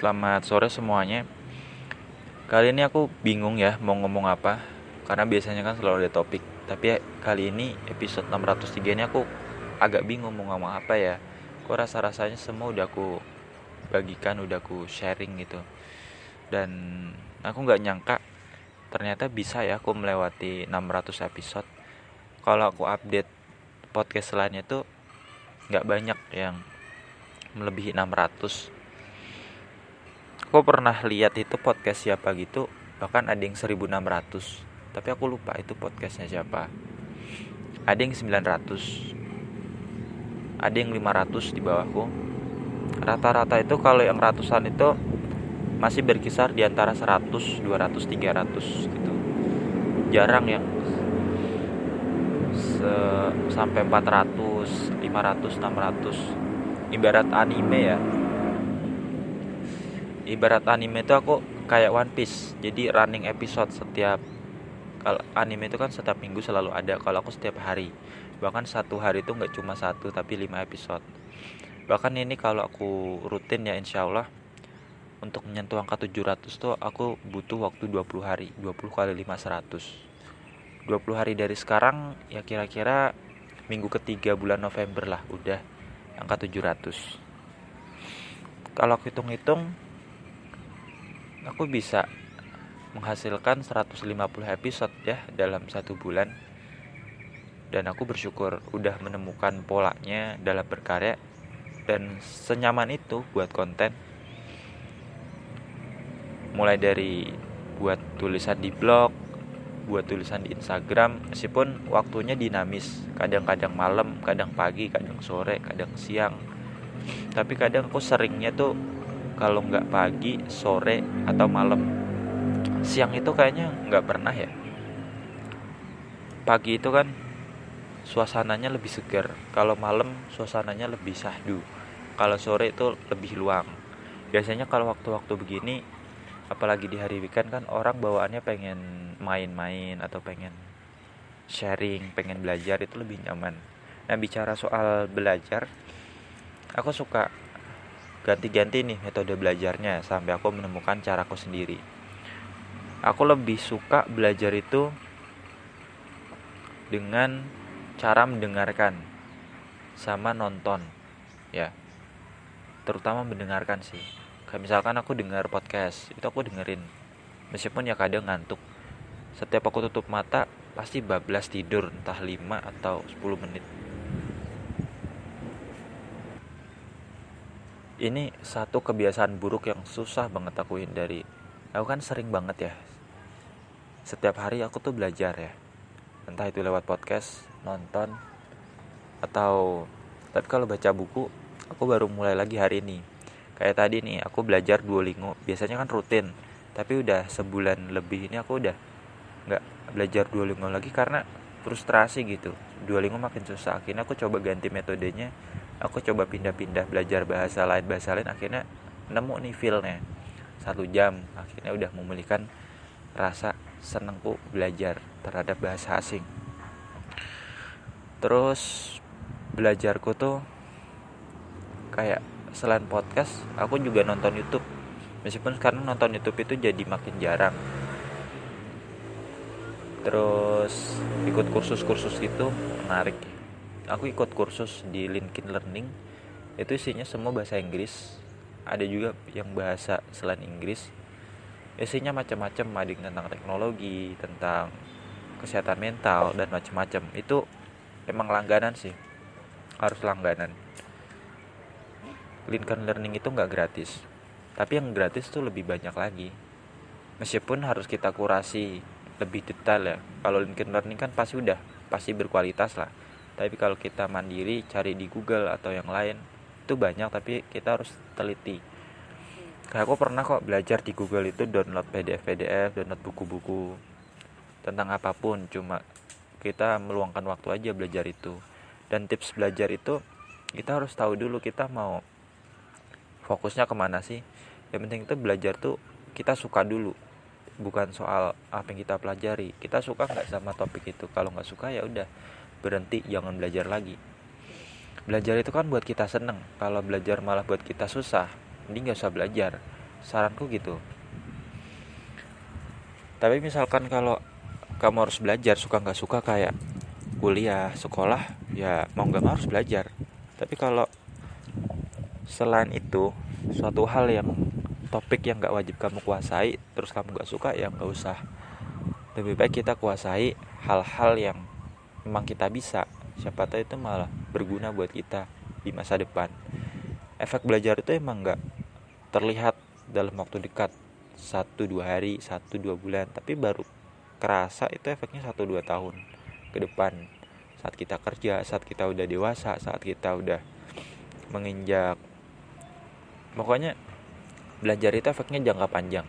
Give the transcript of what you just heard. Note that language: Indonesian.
Selamat sore semuanya. Kali ini aku bingung ya mau ngomong apa karena biasanya kan selalu ada topik. Tapi kali ini episode 603 ini aku agak bingung mau ngomong apa ya. Kok rasa-rasanya semua udah aku bagikan, udah aku sharing gitu. Dan aku nggak nyangka ternyata bisa ya aku melewati 600 episode. Kalau aku update podcast lainnya tuh nggak banyak yang melebihi 600 aku pernah lihat itu podcast siapa gitu bahkan ada yang 1600 tapi aku lupa itu podcastnya siapa. Ada yang 900 ada yang 500 di bawahku. Rata-rata itu kalau yang ratusan itu masih berkisar di antara 100 200 300 gitu. Jarang yang sampai 400 500 600 ibarat anime ya ibarat anime itu aku kayak One Piece. Jadi running episode setiap kalau anime itu kan setiap minggu selalu ada kalau aku setiap hari. Bahkan satu hari itu nggak cuma satu tapi lima episode. Bahkan ini kalau aku rutin ya insya Allah untuk menyentuh angka 700 tuh aku butuh waktu 20 hari 20 kali 5 100 20 hari dari sekarang ya kira-kira minggu ketiga bulan November lah udah angka 700 kalau aku hitung-hitung aku bisa menghasilkan 150 episode ya dalam satu bulan. Dan aku bersyukur udah menemukan polanya dalam berkarya dan senyaman itu buat konten. Mulai dari buat tulisan di blog buat tulisan di Instagram meskipun waktunya dinamis. Kadang-kadang malam kadang pagi kadang sore kadang siang. Tapi kadang aku seringnya tuh kalau nggak pagi sore atau malam. Siang itu kayaknya nggak pernah ya. Pagi itu kan suasananya lebih segar kalau malam suasananya lebih sahdu kalau sore itu lebih luang. Biasanya kalau waktu-waktu begini apalagi di hari weekend kan orang bawaannya pengen main-main atau pengen sharing pengen belajar itu lebih nyaman. Nah bicara soal belajar aku suka ganti-ganti nih metode belajarnya sampai aku menemukan caraku sendiri. Aku lebih suka belajar itu dengan cara mendengarkan sama nonton ya. Terutama mendengarkan sih. Kayak misalkan aku dengar podcast itu aku dengerin. Meskipun ya kadang ngantuk. Setiap aku tutup mata pasti bablas tidur entah 5 atau 10 menit ini satu kebiasaan buruk yang susah banget aku hindari. Aku kan sering banget ya. Setiap hari aku tuh belajar ya. Entah itu lewat podcast nonton atau tapi kalau baca buku aku baru mulai lagi hari ini. Kayak tadi nih aku belajar Duolingo. Biasanya kan rutin tapi udah sebulan lebih ini aku udah nggak belajar Duolingo lagi karena frustrasi gitu. Duolingo makin susah. Akhirnya aku coba ganti metodenya. Aku coba pindah-pindah belajar bahasa lain bahasa lain. Akhirnya nemu nih feelnya. Satu jam. Akhirnya udah memulihkan rasa senengku belajar terhadap bahasa asing. Terus belajarku tuh kayak selain podcast aku juga nonton YouTube. Meskipun sekarang nonton YouTube itu jadi makin jarang terus ikut kursus-kursus gitu menarik. Aku ikut kursus di LinkedIn Learning. Itu isinya semua bahasa Inggris. Ada juga yang bahasa selain Inggris. Isinya macam-macam ada tentang teknologi tentang kesehatan mental dan macam-macam. Itu emang langganan sih. Harus langganan. LinkedIn Learning itu nggak gratis. Tapi yang gratis tuh lebih banyak lagi. Meskipun harus kita kurasi lebih detail ya. Kalau LinkedIn Learning kan pasti udah pasti berkualitas lah. Tapi kalau kita mandiri cari di Google atau yang lain itu banyak tapi kita harus teliti. Kayak aku pernah kok belajar di Google itu download PDF PDF download buku-buku tentang apa pun cuma kita meluangkan waktu aja belajar itu. Dan tips belajar itu kita harus tahu dulu kita mau fokusnya ke mana sih. Yang penting itu belajar tuh kita suka dulu bukan soal apa yang kita pelajari. Kita suka nggak sama topik itu? Kalau nggak suka ya udah berhenti jangan belajar lagi. Belajar itu kan buat kita seneng. Kalau belajar malah buat kita susah ini nggak usah belajar. Saranku gitu. Tapi misalkan kalau kamu harus belajar suka nggak suka kayak kuliah sekolah ya mau nggak harus belajar. Tapi kalau selain itu suatu hal yang topik yang nggak wajib kamu kuasai terus kamu nggak suka ya nggak usah. Lebih baik kita kuasai hal-hal yang memang kita bisa. Siapa tahu itu malah berguna buat kita di masa depan. Efek belajar itu emang nggak terlihat dalam waktu dekat. Satu dua hari satu dua bulan. Tapi baru kerasa itu efeknya satu dua tahun ke depan. Saat kita kerja saat kita udah dewasa saat kita udah menginjak. Pokoknya belajar itu efeknya jangka panjang